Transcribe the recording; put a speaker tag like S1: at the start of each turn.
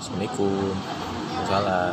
S1: Assalamualaikum. Salam.